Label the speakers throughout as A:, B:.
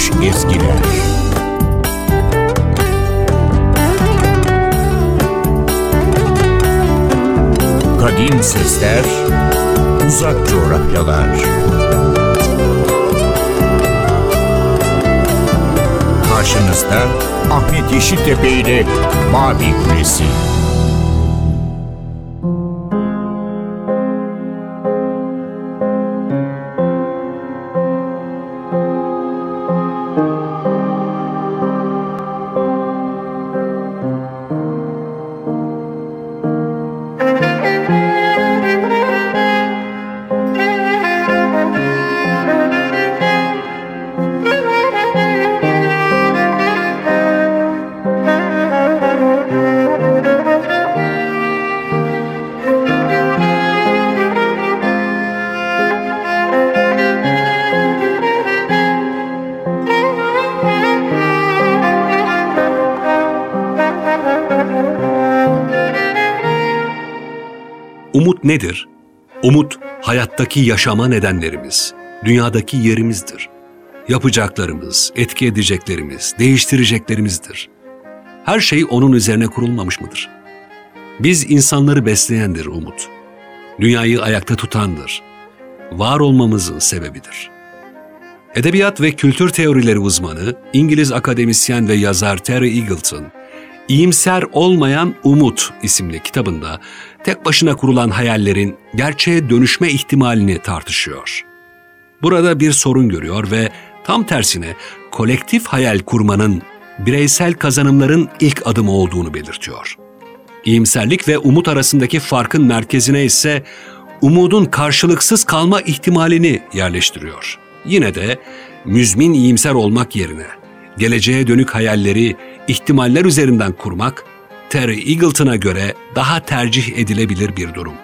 A: unutulmuş ezgiler. Kadim sesler, uzak coğrafyalar. Karşınızda Ahmet Yeşiltepe ile Mavi Kulesi.
B: Nedir? Umut hayattaki yaşama nedenlerimiz, dünyadaki yerimizdir. Yapacaklarımız, etki edeceklerimiz, değiştireceklerimizdir. Her şey onun üzerine kurulmamış mıdır? Biz insanları besleyendir umut. Dünyayı ayakta tutandır. Var olmamızın sebebidir. Edebiyat ve kültür teorileri uzmanı, İngiliz akademisyen ve yazar Terry Eagleton, İyimser Olmayan Umut isimli kitabında tek başına kurulan hayallerin gerçeğe dönüşme ihtimalini tartışıyor. Burada bir sorun görüyor ve tam tersine kolektif hayal kurmanın bireysel kazanımların ilk adımı olduğunu belirtiyor. İyimserlik ve umut arasındaki farkın merkezine ise umudun karşılıksız kalma ihtimalini yerleştiriyor. Yine de müzmin iyimser olmak yerine geleceğe dönük hayalleri, ihtimaller üzerinden kurmak Terry Eagleton'a göre daha tercih edilebilir bir durum.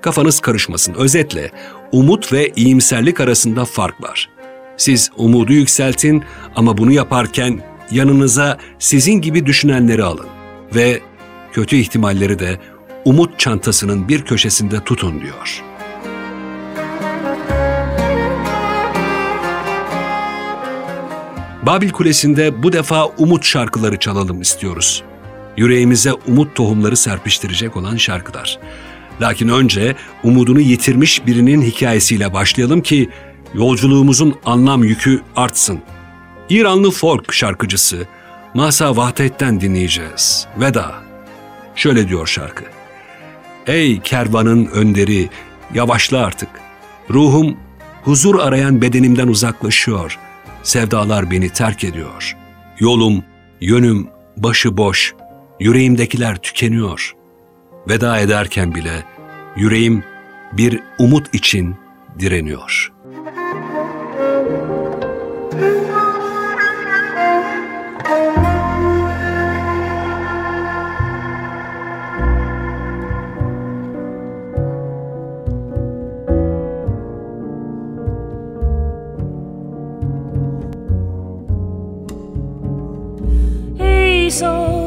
B: Kafanız karışmasın. Özetle umut ve iyimserlik arasında fark var. Siz umudu yükseltin ama bunu yaparken yanınıza sizin gibi düşünenleri alın ve kötü ihtimalleri de umut çantasının bir köşesinde tutun diyor. Babil Kulesi'nde bu defa umut şarkıları çalalım istiyoruz. Yüreğimize umut tohumları serpiştirecek olan şarkılar. Lakin önce umudunu yitirmiş birinin hikayesiyle başlayalım ki yolculuğumuzun anlam yükü artsın. İranlı folk şarkıcısı Masa Vahdet'ten dinleyeceğiz. Veda. Şöyle diyor şarkı. Ey kervanın önderi, yavaşla artık. Ruhum huzur arayan bedenimden uzaklaşıyor. Sevdalar beni terk ediyor. Yolum, yönüm başı boş. Yüreğimdekiler tükeniyor. Veda ederken bile yüreğim bir umut için direniyor.
C: so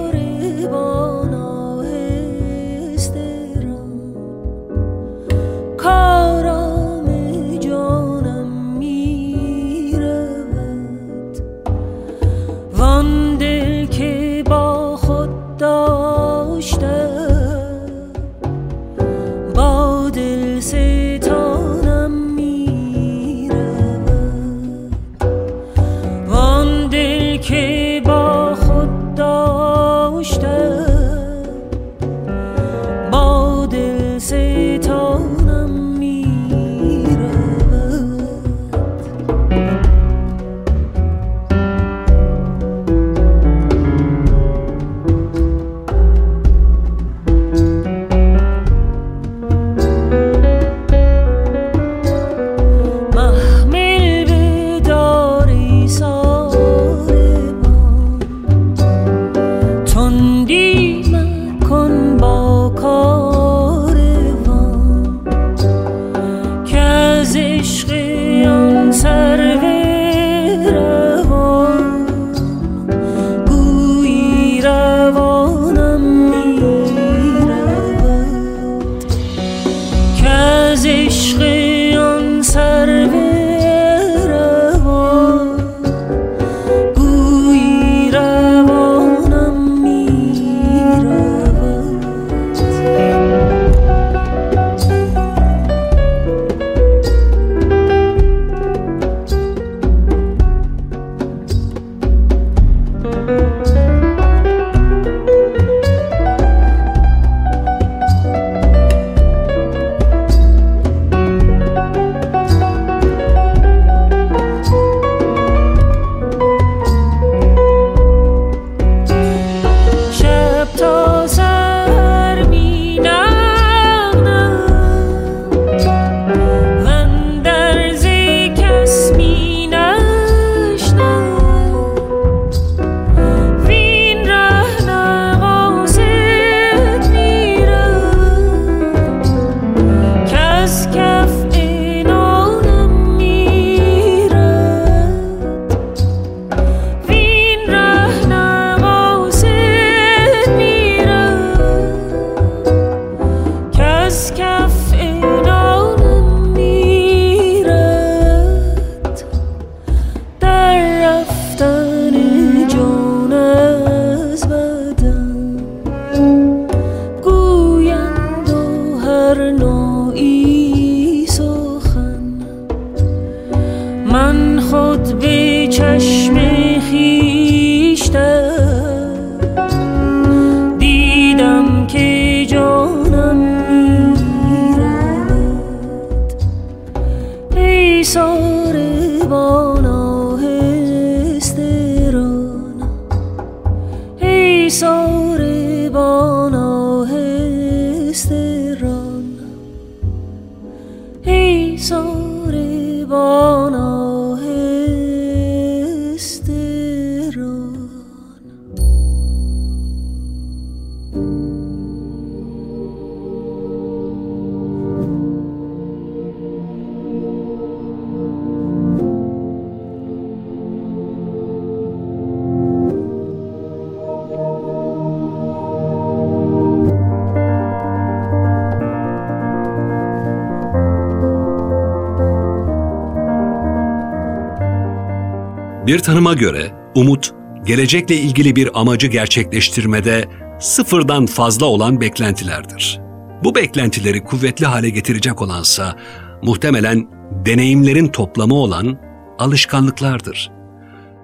B: Bir tanıma göre umut, gelecekle ilgili bir amacı gerçekleştirmede sıfırdan fazla olan beklentilerdir. Bu beklentileri kuvvetli hale getirecek olansa muhtemelen deneyimlerin toplamı olan alışkanlıklardır.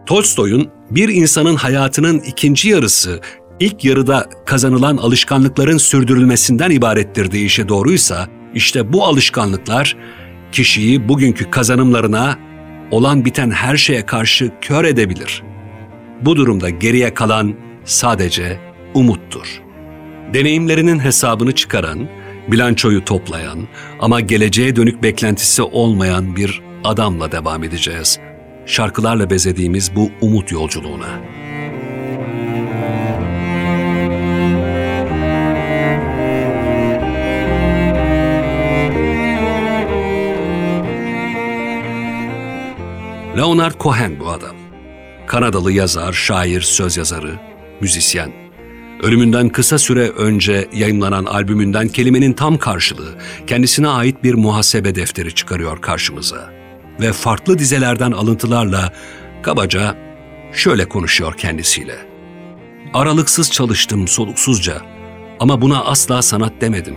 B: Tolstoy'un bir insanın hayatının ikinci yarısı ilk yarıda kazanılan alışkanlıkların sürdürülmesinden ibarettir deyişi doğruysa, işte bu alışkanlıklar kişiyi bugünkü kazanımlarına olan biten her şeye karşı kör edebilir. Bu durumda geriye kalan sadece umuttur. Deneyimlerinin hesabını çıkaran, bilançoyu toplayan ama geleceğe dönük beklentisi olmayan bir adamla devam edeceğiz. Şarkılarla bezediğimiz bu umut yolculuğuna. Leonard Cohen bu adam. Kanadalı yazar, şair, söz yazarı, müzisyen. Ölümünden kısa süre önce yayımlanan albümünden kelimenin tam karşılığı, kendisine ait bir muhasebe defteri çıkarıyor karşımıza. Ve farklı dizelerden alıntılarla kabaca şöyle konuşuyor kendisiyle. Aralıksız çalıştım soluksuzca ama buna asla sanat demedim.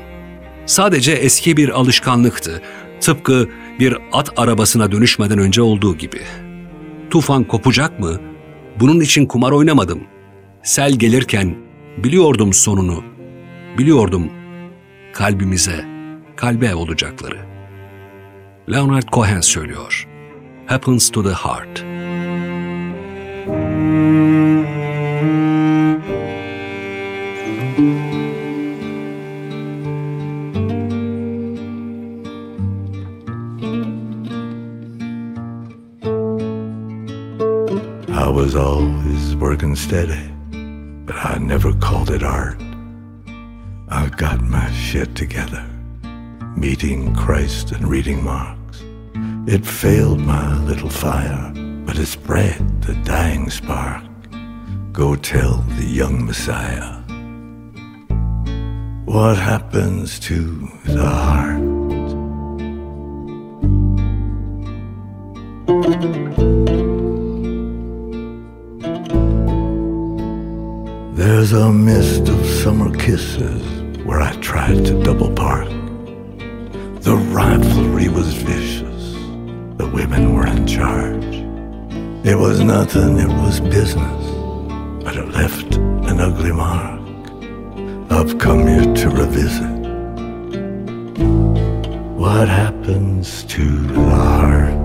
B: Sadece eski bir alışkanlıktı, tıpkı bir at arabasına dönüşmeden önce olduğu gibi. Tufan kopacak mı? Bunun için kumar oynamadım. Sel gelirken biliyordum sonunu. Biliyordum kalbimize, kalbe olacakları. Leonard Cohen söylüyor. Happens to the heart.
D: I steady, but I never called it art. I got my shit together, meeting Christ and reading Marx. It failed my little fire, but it spread the dying spark. Go tell the young Messiah what happens to the heart. Summer kisses where I tried to double park. The rivalry was vicious, the women were in charge. It was nothing, it was business, but it left an ugly mark. I've come here to revisit what happens to the heart.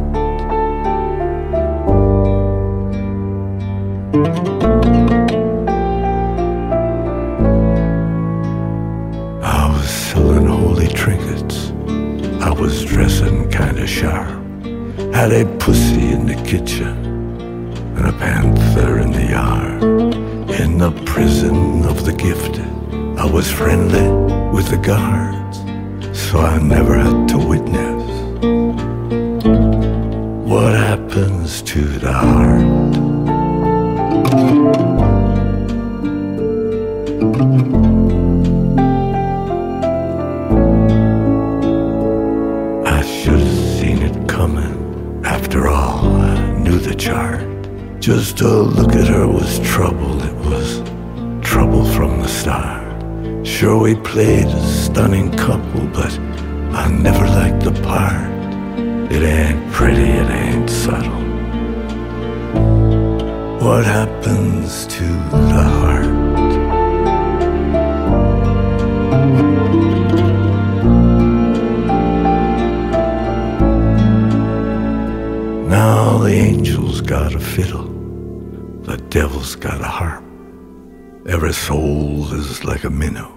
D: Had a pussy in the kitchen and a panther in the yard. In the prison of the gifted, I was friendly with the guards, so I never had to witness what happens to the heart. The chart. Just to look at her was trouble, it was trouble from the start. Sure, we played a stunning couple, but I never liked the part. It ain't pretty, it ain't subtle. What happens to the heart? Now the angel's got a fiddle, the devil's got a harp. Every soul is like a minnow,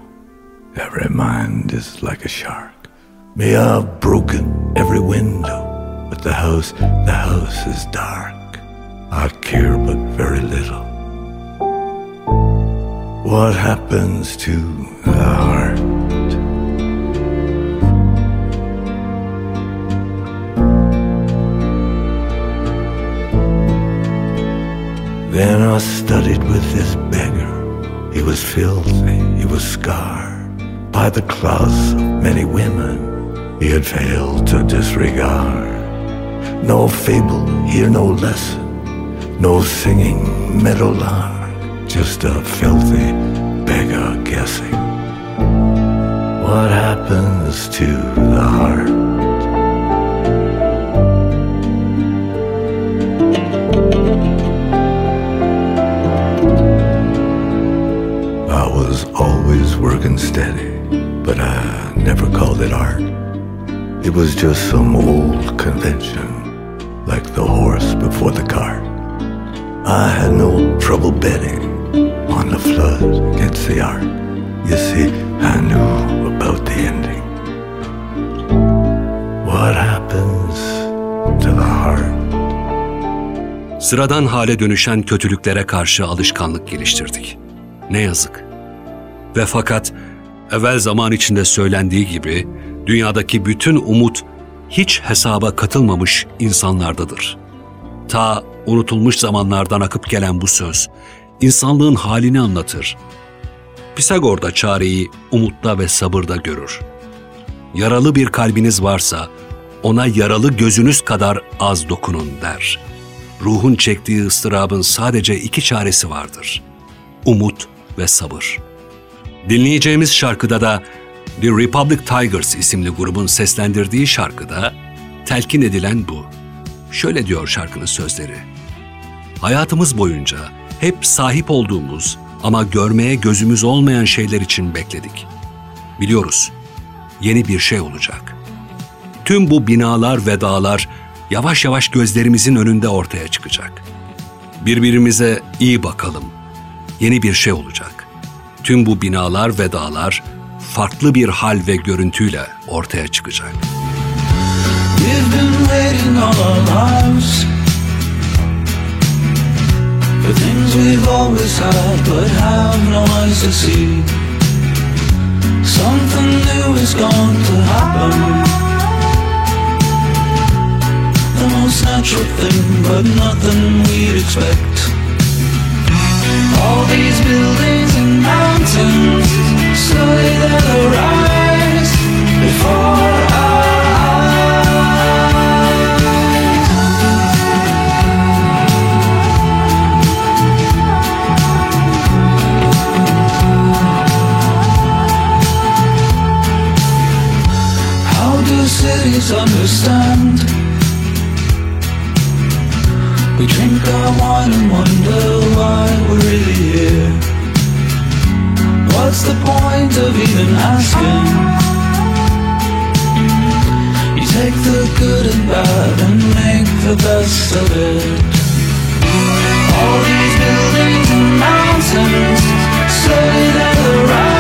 D: every mind is like a shark. May I've broken every window, but the house, the house is dark. I care but very little. What happens to the heart? Then I studied with this beggar. He was filthy, he was scarred by the claws of many women he had failed to disregard. No fable, here no lesson, no singing meadowlark, just a filthy beggar guessing. What happens to the heart? Always working steady, but I never called it art. It was just some old convention, like the horse before the cart. I had no trouble betting on the flood against the ark. You see, I knew about the ending. What happens to the heart?
B: Sıradan hale dönüşen kötülüklere karşı alışkanlık geliştirdik. Ne yazık. Ve fakat evvel zaman içinde söylendiği gibi dünyadaki bütün umut hiç hesaba katılmamış insanlardadır. Ta unutulmuş zamanlardan akıp gelen bu söz insanlığın halini anlatır. Pisagor da çareyi umutta ve sabırda görür. Yaralı bir kalbiniz varsa ona yaralı gözünüz kadar az dokunun der. Ruhun çektiği ıstırabın sadece iki çaresi vardır. Umut ve sabır. Dinleyeceğimiz şarkıda da The Republic Tigers isimli grubun seslendirdiği şarkıda telkin edilen bu. Şöyle diyor şarkının sözleri. Hayatımız boyunca hep sahip olduğumuz ama görmeye gözümüz olmayan şeyler için bekledik. Biliyoruz, yeni bir şey olacak. Tüm bu binalar ve dağlar yavaş yavaş gözlerimizin önünde ortaya çıkacak. Birbirimize iyi bakalım. Yeni bir şey olacak. Tüm bu binalar ve dağlar farklı bir hal ve görüntüyle ortaya çıkacak.
E: Something new is going to happen. The most natural thing, but nothing we'd expect. All these buildings mountains slowly they'll rise before. How do cities understand? We drink our wine and wonder why we're really here. What's the point of even asking? You take the good and bad and make the best of it. All these buildings and mountains slowly they'll rise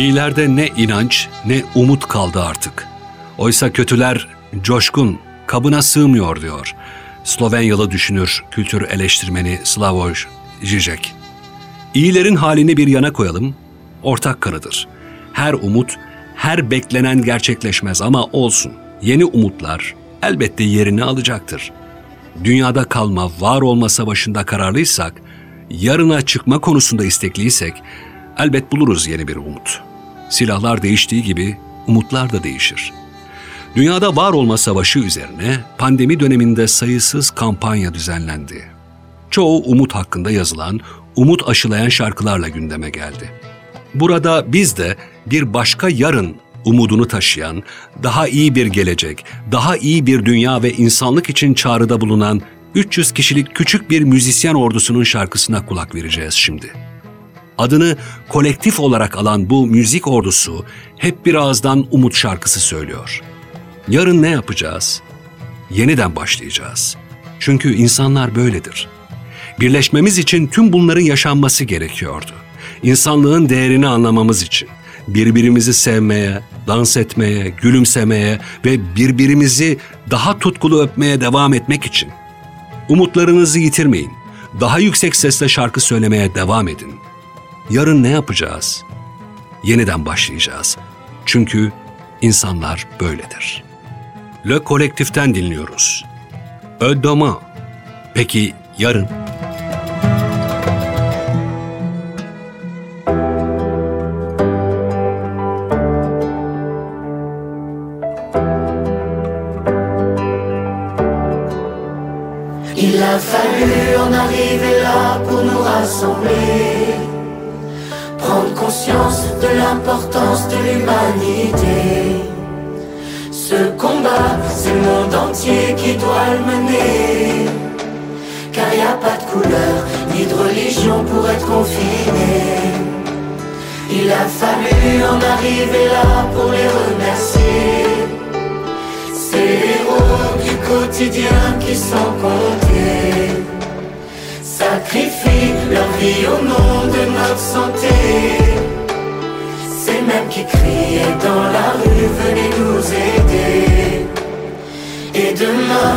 B: İyilerde ne inanç ne umut kaldı artık. Oysa kötüler coşkun, kabına sığmıyor diyor. Slovenyalı düşünür, kültür eleştirmeni Slavoj Žižek. İyilerin halini bir yana koyalım, ortak kanıdır. Her umut, her beklenen gerçekleşmez ama olsun. Yeni umutlar elbette yerini alacaktır. Dünyada kalma, var olma savaşında kararlıysak, yarına çıkma konusunda istekliysek, elbet buluruz yeni bir umut. Silahlar değiştiği gibi umutlar da değişir. Dünyada var olma savaşı üzerine pandemi döneminde sayısız kampanya düzenlendi. Çoğu umut hakkında yazılan, umut aşılayan şarkılarla gündeme geldi. Burada biz de bir başka yarın umudunu taşıyan, daha iyi bir gelecek, daha iyi bir dünya ve insanlık için çağrıda bulunan 300 kişilik küçük bir müzisyen ordusunun şarkısına kulak vereceğiz şimdi. Adını kolektif olarak alan bu müzik ordusu hep bir ağızdan umut şarkısı söylüyor. Yarın ne yapacağız? Yeniden başlayacağız. Çünkü insanlar böyledir. Birleşmemiz için tüm bunların yaşanması gerekiyordu. İnsanlığın değerini anlamamız için birbirimizi sevmeye, dans etmeye, gülümsemeye ve birbirimizi daha tutkulu öpmeye devam etmek için. Umutlarınızı yitirmeyin. Daha yüksek sesle şarkı söylemeye devam edin. Yarın ne yapacağız? Yeniden başlayacağız. Çünkü insanlar böyledir. Le Kolektif'ten dinliyoruz. Ödoma. Peki yarın?
F: L'importance de l'humanité. Ce combat, c'est le monde entier qui doit le mener, car il n'y a pas de couleur ni de religion pour être confiné. Il a fallu en arriver là pour les remercier. Ces héros du quotidien qui sont comptés sacrifient leur vie au nom de notre santé. Mêmes qui criaient dans la rue, venez nous aider. Et demain,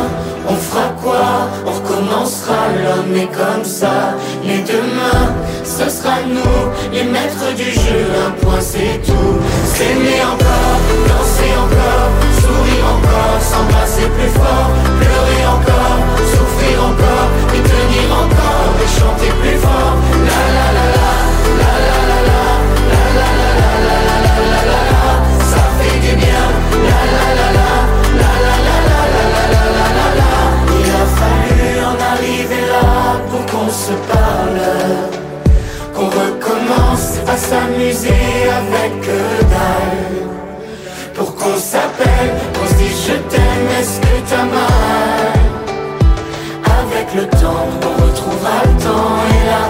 F: on fera quoi? On recommencera, l'homme est comme ça. Mais demain, ce sera nous, les maîtres du jeu. Un point, c'est tout. S'aimer encore, danser encore, sourire encore, s'embrasser plus fort, pleurer encore, souffrir encore, et tenir encore, et chanter plus fort. S'amuser avec dalle. Pour qu'on s'appelle, qu'on se dise je t'aime, est-ce que t'as mal? Avec le temps, on retrouvera le temps et la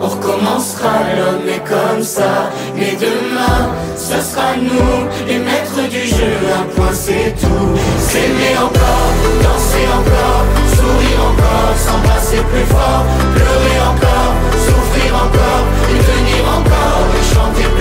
F: On recommencera, l'homme est comme ça. Mais demain, ce sera nous, les maîtres du jeu. Un point, c'est tout. S'aimer encore, danser encore, sourire encore, s'embrasser plus fort, pleurer encore, souffrir encore, et encore, et chanter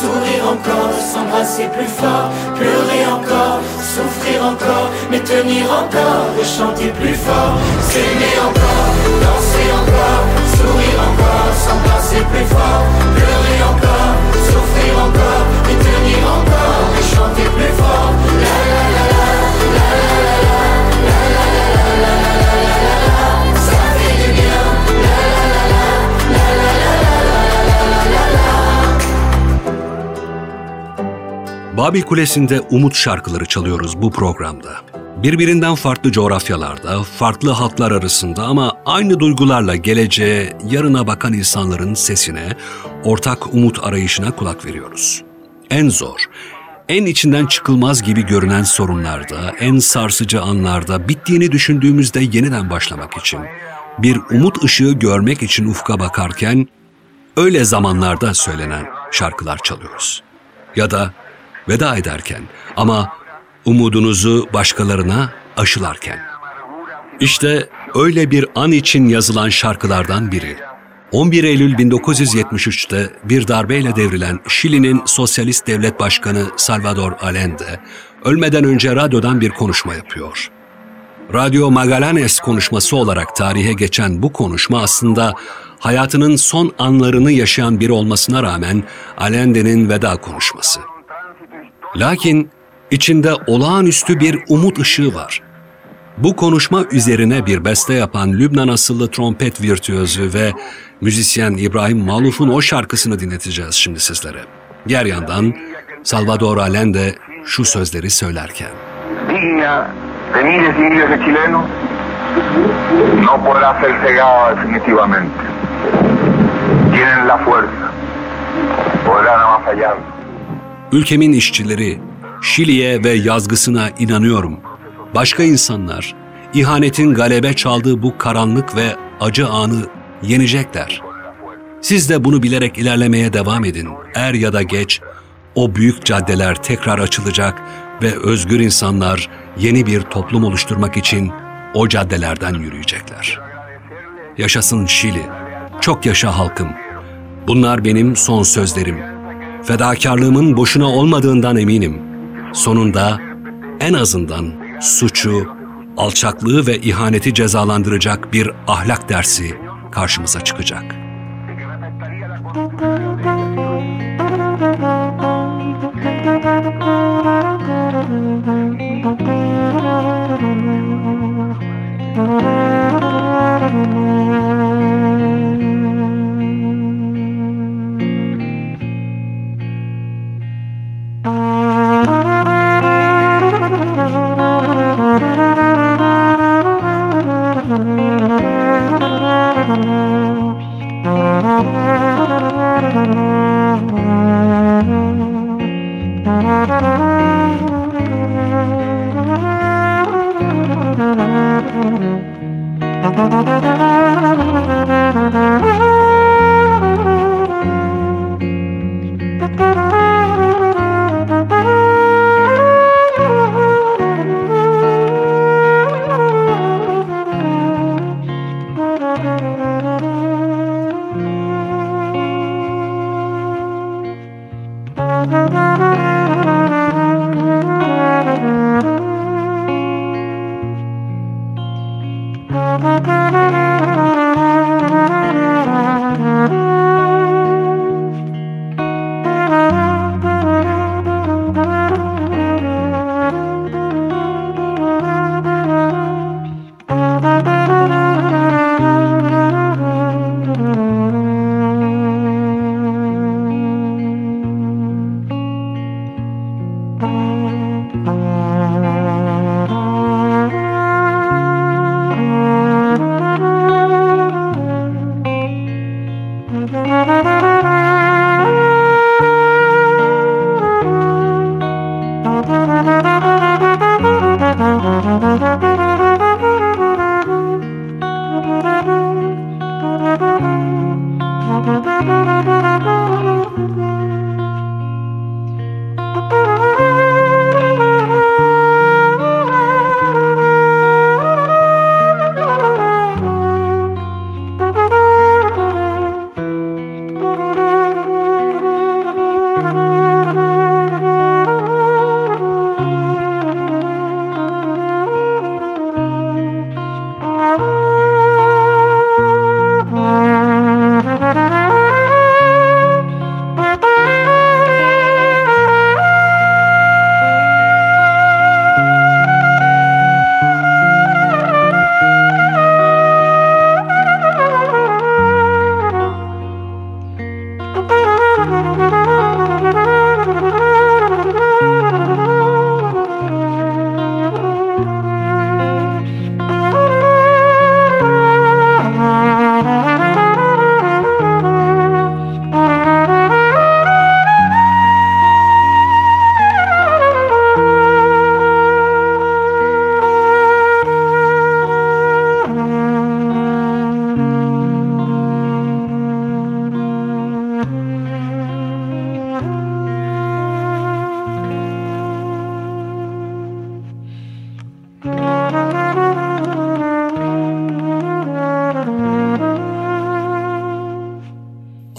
F: sourire encore, s'embrasser plus fort, pleurer encore, souffrir encore, mais tenir encore et chanter plus fort. S'aimer encore, danser encore, sourire encore, s'embrasser plus fort, pleurer encore, souffrir encore,
B: Babil Kulesi'nde umut şarkıları çalıyoruz bu programda. Birbirinden farklı coğrafyalarda, farklı halklar arasında ama aynı duygularla geleceğe, yarına bakan insanların sesine, ortak umut arayışına kulak veriyoruz. En zor, en içinden çıkılmaz gibi görünen sorunlarda, en sarsıcı anlarda bittiğini düşündüğümüzde yeniden başlamak için, bir umut ışığı görmek için ufka bakarken öyle zamanlarda söylenen şarkılar çalıyoruz. Ya da veda ederken ama umudunuzu başkalarına aşılarken. İşte öyle bir an için yazılan şarkılardan biri. 11 Eylül 1973'te bir darbeyle devrilen Şili'nin sosyalist devlet başkanı Salvador Allende, ölmeden önce radyodan bir konuşma yapıyor. Radyo Magallanes konuşması olarak tarihe geçen bu konuşma aslında hayatının son anlarını yaşayan biri olmasına rağmen Allende'nin veda konuşması. Lakin içinde olağanüstü bir umut ışığı var. Bu konuşma üzerine bir beste yapan Lübnan asıllı trompet virtüözü ve müzisyen İbrahim Maluf'un o şarkısını dinleteceğiz şimdi sizlere. Diğer yandan Salvador Allende şu sözleri söylerken.
G: Digna de miles y miles de chilenos no podrá ser cegada definitivamente. Tienen la fuerza, podrán avasallar.
B: Ülkemin işçileri, Şili'ye ve yazgısına inanıyorum. Başka insanlar, ihanetin galebe çaldığı bu karanlık ve acı anı yenecekler. Siz de bunu bilerek ilerlemeye devam edin. Er ya da geç, o büyük caddeler tekrar açılacak ve özgür insanlar yeni bir toplum oluşturmak için o caddelerden yürüyecekler. Yaşasın Şili, çok yaşa halkım. Bunlar benim son sözlerim. Fedakarlığımın boşuna olmadığından eminim. Sonunda en azından suçu, alçaklığı ve ihaneti cezalandıracak bir ahlak dersi karşımıza çıkacak.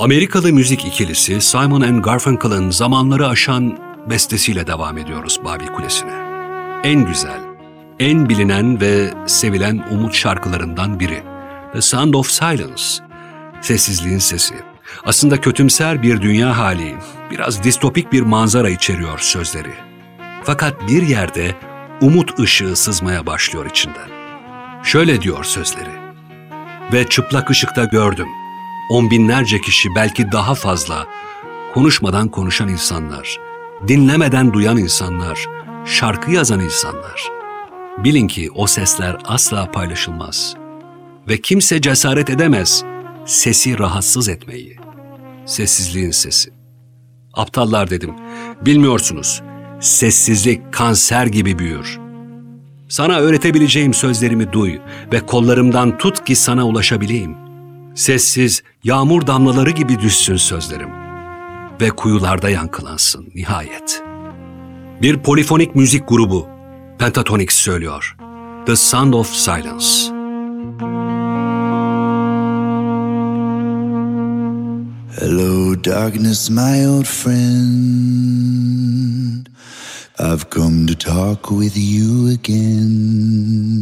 B: Amerikalı müzik ikilisi Simon and Garfunkel'ın zamanları aşan bestesiyle devam ediyoruz Babil Kulesi'ne. En güzel, en bilinen ve sevilen umut şarkılarından biri. The Sound of Silence, sessizliğin sesi. Aslında kötümser bir dünya hali, biraz distopik bir manzara içeriyor sözleri. Fakat bir yerde umut ışığı sızmaya başlıyor içinden. Şöyle diyor sözleri. Ve çıplak ışıkta gördüm. On binlerce kişi belki daha fazla. Konuşmadan konuşan insanlar, dinlemeden duyan insanlar, şarkı yazan insanlar. Bilin ki o sesler asla paylaşılmaz. Ve kimse cesaret edemez sesi rahatsız etmeyi. Sessizliğin sesi. Aptallar dedim. Bilmiyorsunuz. Sessizlik kanser gibi büyür. Sana öğretebileceğim sözlerimi duy ve kollarımdan tut ki sana ulaşabileyim. Sessiz, yağmur damlaları gibi düşsün sözlerim ve kuyularda yankılansın nihayet. Bir polifonik müzik grubu, Pentatonix söylüyor. The Sound of Silence.
H: Hello, darkness, my old friend. I've come to talk with you again.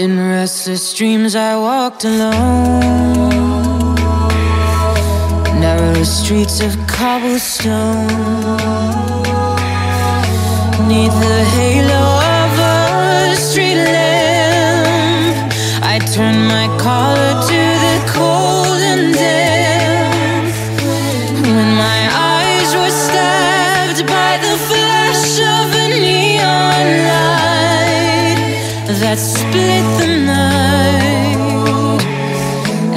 I: In restless dreams, I walked alone. Narrow streets of cobblestone. Neath the halo of a street that split the night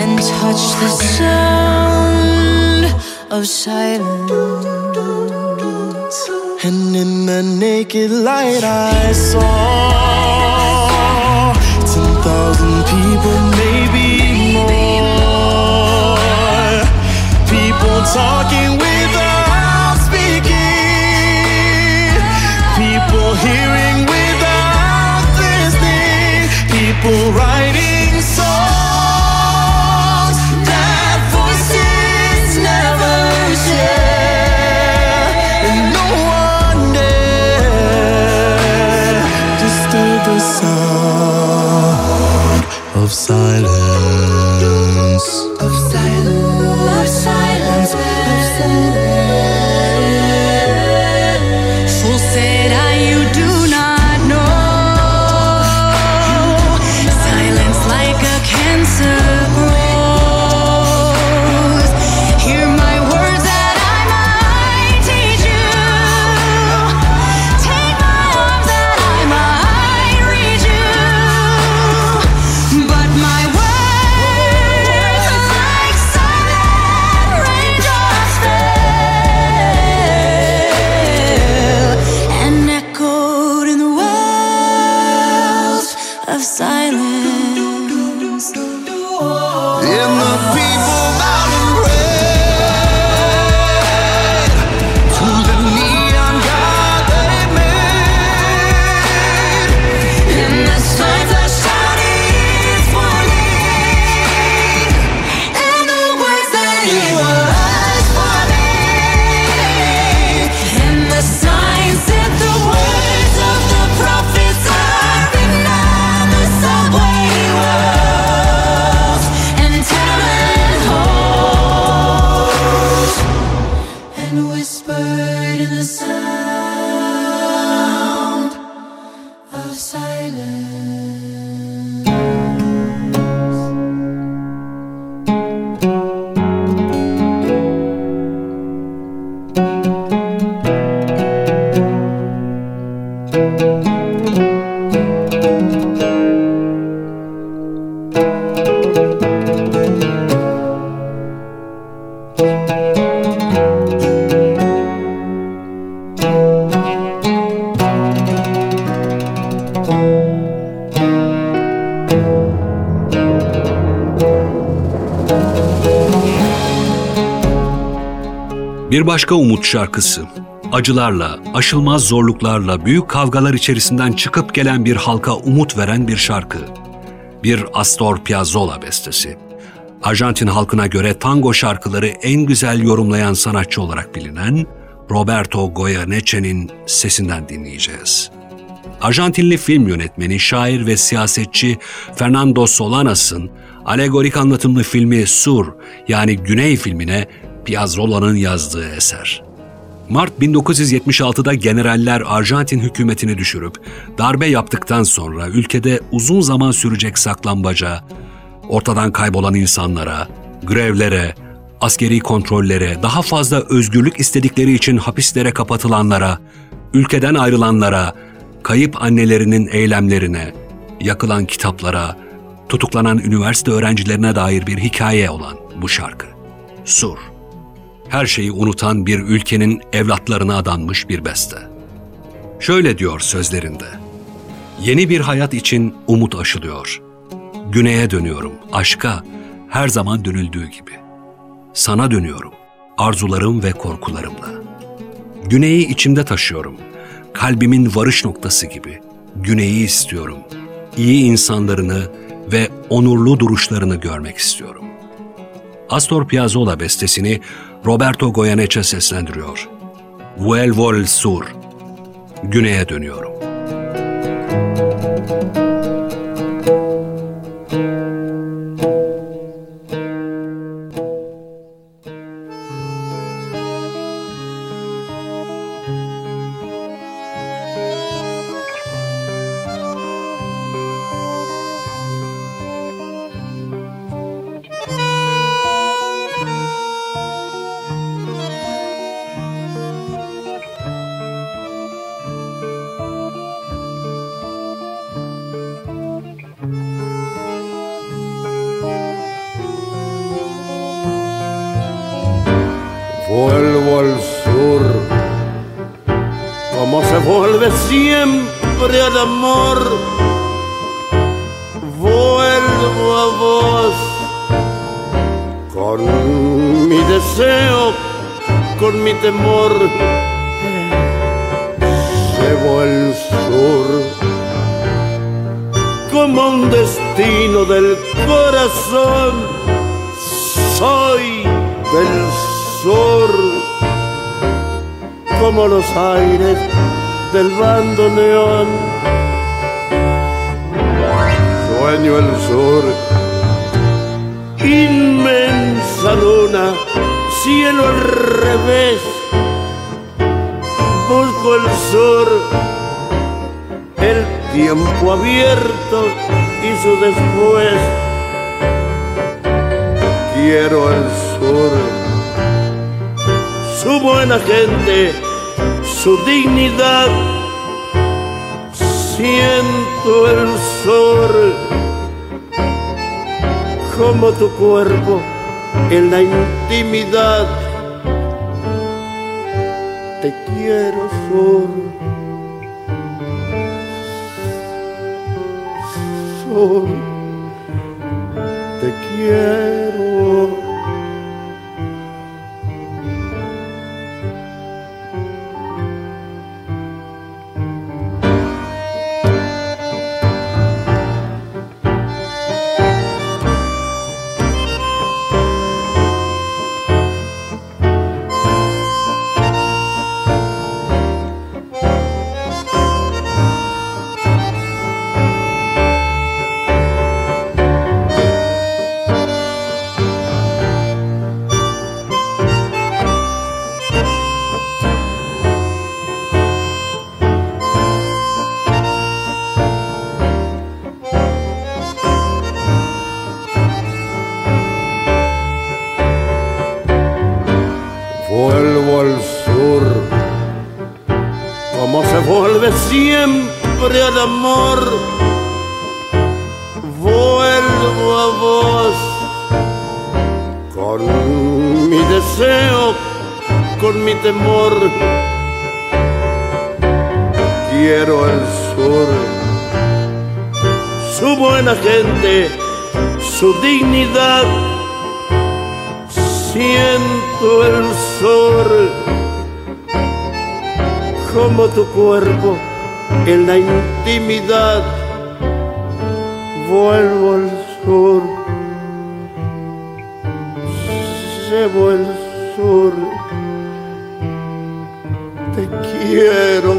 I: and touched the sound of silence.
J: And in the naked light I saw ten thousand people, maybe more. People talking
B: Bir başka umut şarkısı. Acılarla, aşılmaz zorluklarla, büyük kavgalar içerisinden çıkıp gelen bir halka umut veren bir şarkı. Bir Astor Piazzolla bestesi. Arjantin halkına göre tango şarkıları en güzel yorumlayan sanatçı olarak bilinen Roberto Goyeneche'nin sesinden dinleyeceğiz. Arjantinli film yönetmeni, şair ve siyasetçi Fernando Solanas'ın alegorik anlatımlı filmi Sur yani Güney filmine Piazzolla'nın yazdığı eser. Mart 1976'da generaller Arjantin hükümetini düşürüp darbe yaptıktan sonra ülkede uzun zaman sürecek saklambaca, ortadan kaybolan insanlara, grevlere, askeri kontrollere, daha fazla özgürlük istedikleri için hapislere kapatılanlara, ülkeden ayrılanlara, kayıp annelerinin eylemlerine, yakılan kitaplara, tutuklanan üniversite öğrencilerine dair bir hikaye olan bu şarkı. Sur. Her şeyi unutan bir ülkenin evlatlarına adanmış bir beste. Şöyle diyor sözlerinde. Yeni bir hayat için umut aşılıyor. Güneye dönüyorum, aşka, her zaman dönüldüğü gibi. Sana dönüyorum, arzularım ve korkularımla. Güneyi içimde taşıyorum. Kalbimin varış noktası gibi. Güneyi istiyorum. İyi insanlarını ve onurlu duruşlarını görmek istiyorum. Astor Piazzolla bestesini Roberto Goyeneche seslendiriyor. Vuelvo al sur. Güneye dönüyorum.
K: Vuelvo siempre al amor. Vuelvo a vos con mi deseo, con mi temor. Llevo el sur como un destino del corazón. Soy del sur como los aires del bando neón. Sueño el sur, inmensa luna, cielo al revés. Busco el sur, el tiempo abierto y su después. Quiero el sur su buena gente, su dignidad. Siento el sol como tu cuerpo en la intimidad. Te quiero sur, sur, te quiero. Buena gente, su dignidad siento el sol como tu cuerpo en la intimidad. Vuelvo al sur, llevo el sur. Te quiero,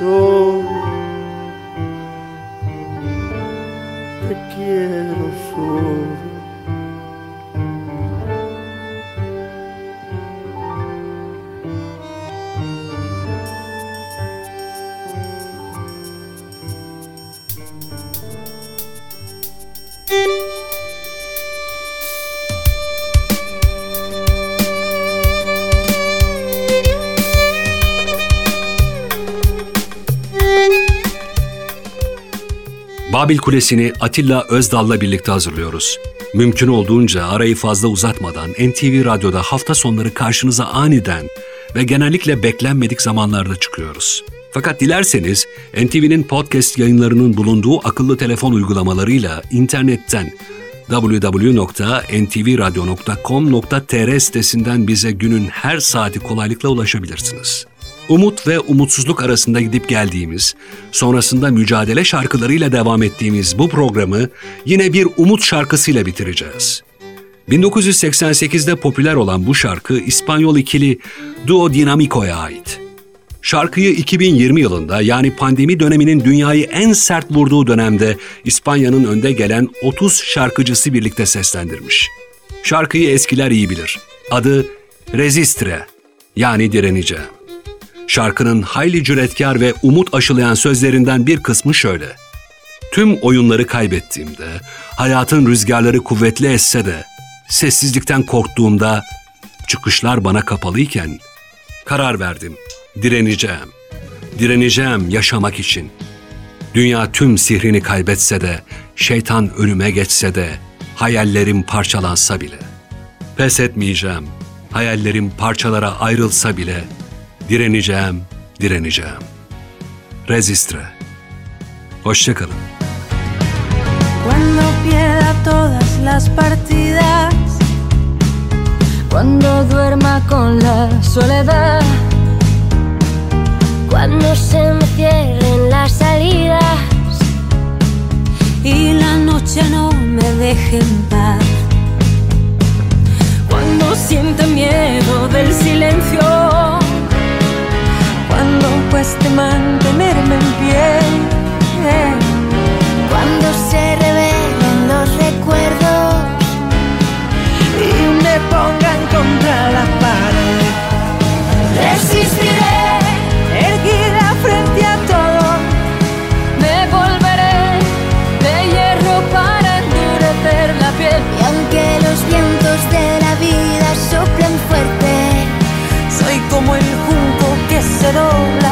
K: sur.
B: Babil Kulesi'ni Atilla Özdal'la birlikte hazırlıyoruz. Mümkün olduğunca arayı fazla uzatmadan NTV Radyo'da hafta sonları karşınıza aniden ve genellikle beklenmedik zamanlarda çıkıyoruz. Fakat dilerseniz NTV'nin podcast yayınlarının bulunduğu akıllı telefon uygulamalarıyla internetten www.ntvradio.com.tr sitesinden bize günün her saati kolaylıkla ulaşabilirsiniz. Umut ve umutsuzluk arasında gidip geldiğimiz, sonrasında mücadele şarkılarıyla devam ettiğimiz bu programı yine bir umut şarkısıyla bitireceğiz. 1988'de popüler olan bu şarkı İspanyol ikili Duo Dinamico'ya ait. Şarkıyı 2020 yılında yani pandemi döneminin dünyayı en sert vurduğu dönemde İspanya'nın önde gelen 30 şarkıcısı birlikte seslendirmiş. Şarkıyı eskiler iyi bilir. Adı Resistre yani direneceğim. Şarkının hayli cüretkar ve umut aşılayan sözlerinden bir kısmı şöyle. Tüm oyunları kaybettiğimde, hayatın rüzgarları kuvvetli esse de, sessizlikten korktuğumda, çıkışlar bana kapalıyken, karar verdim, direneceğim. Direneceğim yaşamak için. Dünya tüm sihrini kaybetse de, şeytan ölüme geçse de, hayallerim parçalansa bile. Pes etmeyeceğim, hayallerim parçalara ayrılsa bile, direneceğim, direneceğim. Resistre. Hoşçakalın.
C: Cuando pierda todas las partidas,
L: Cuando duerma con la soledad, cuando se me cierren las salidas
C: y la noche no me deje en paz. Cuando siente miedo del silencio, cueste mantenerme en pie.
L: cuando se revelen los recuerdos
C: y me pongan contra la pared.
L: Resistiré,
C: erguida frente a todo,
L: me volveré de hierro para endurecer la piel.
M: Y aunque los vientos de la vida soplen fuerte,
C: soy como el junco que se dobla,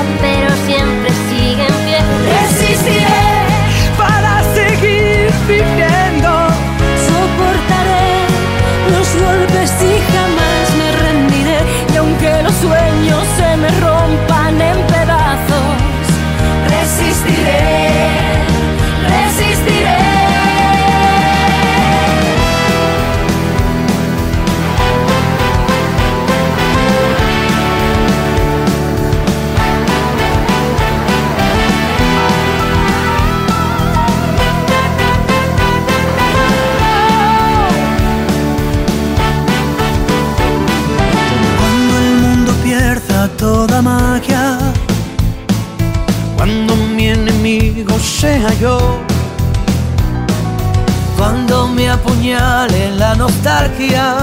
C: me
E: apuñale la nostalgia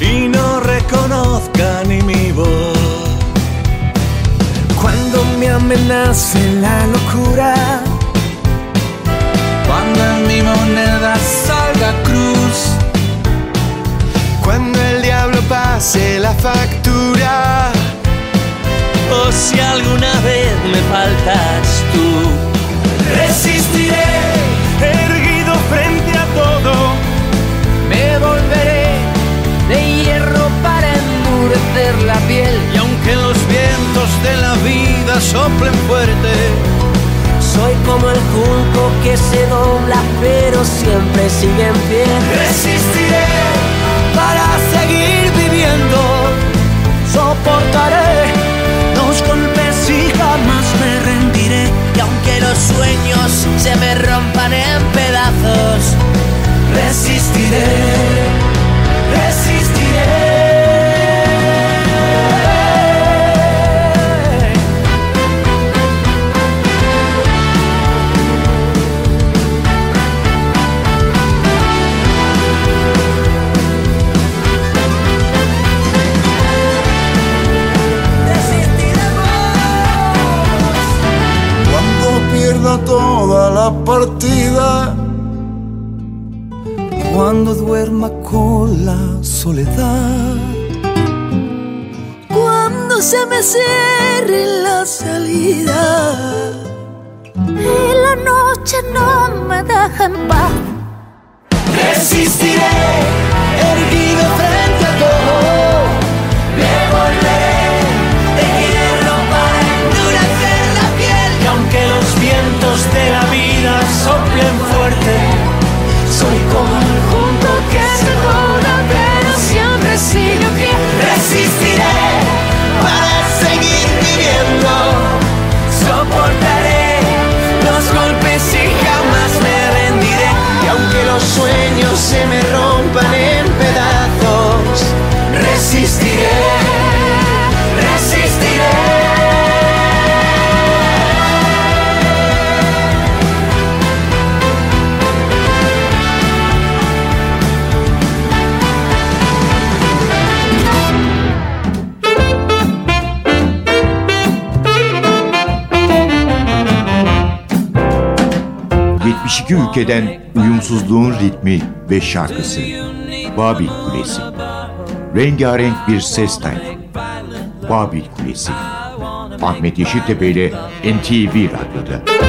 E: y no reconozca ni mi voz, cuando me amenace la locura, cuando en mi moneda salga cruz.
J: Cuando el diablo pase la factura,
E: o si alguna vez me faltas tú. Resistiré, la piel. Y aunque los vientos de la vida soplen fuerte, soy como el junco que se dobla pero siempre sigue en pie. Resistiré para seguir viviendo. Soportaré los golpes y jamás me rendiré. Y aunque los sueños se me rompan en pedazos, resistiré.
J: La partida,
E: Cuando duerma con la soledad.
C: Cuando se me cierre la salida y la noche no me deja en paz.
E: Resistiré,
A: 72 ülkeden uyumsuzluğun ritmi ve şarkısı. Babil Kulesi. Rengarenk bir ses tayfı. Babil Kulesi. Ahmet Yeşiltepe ile NTV Radyo'da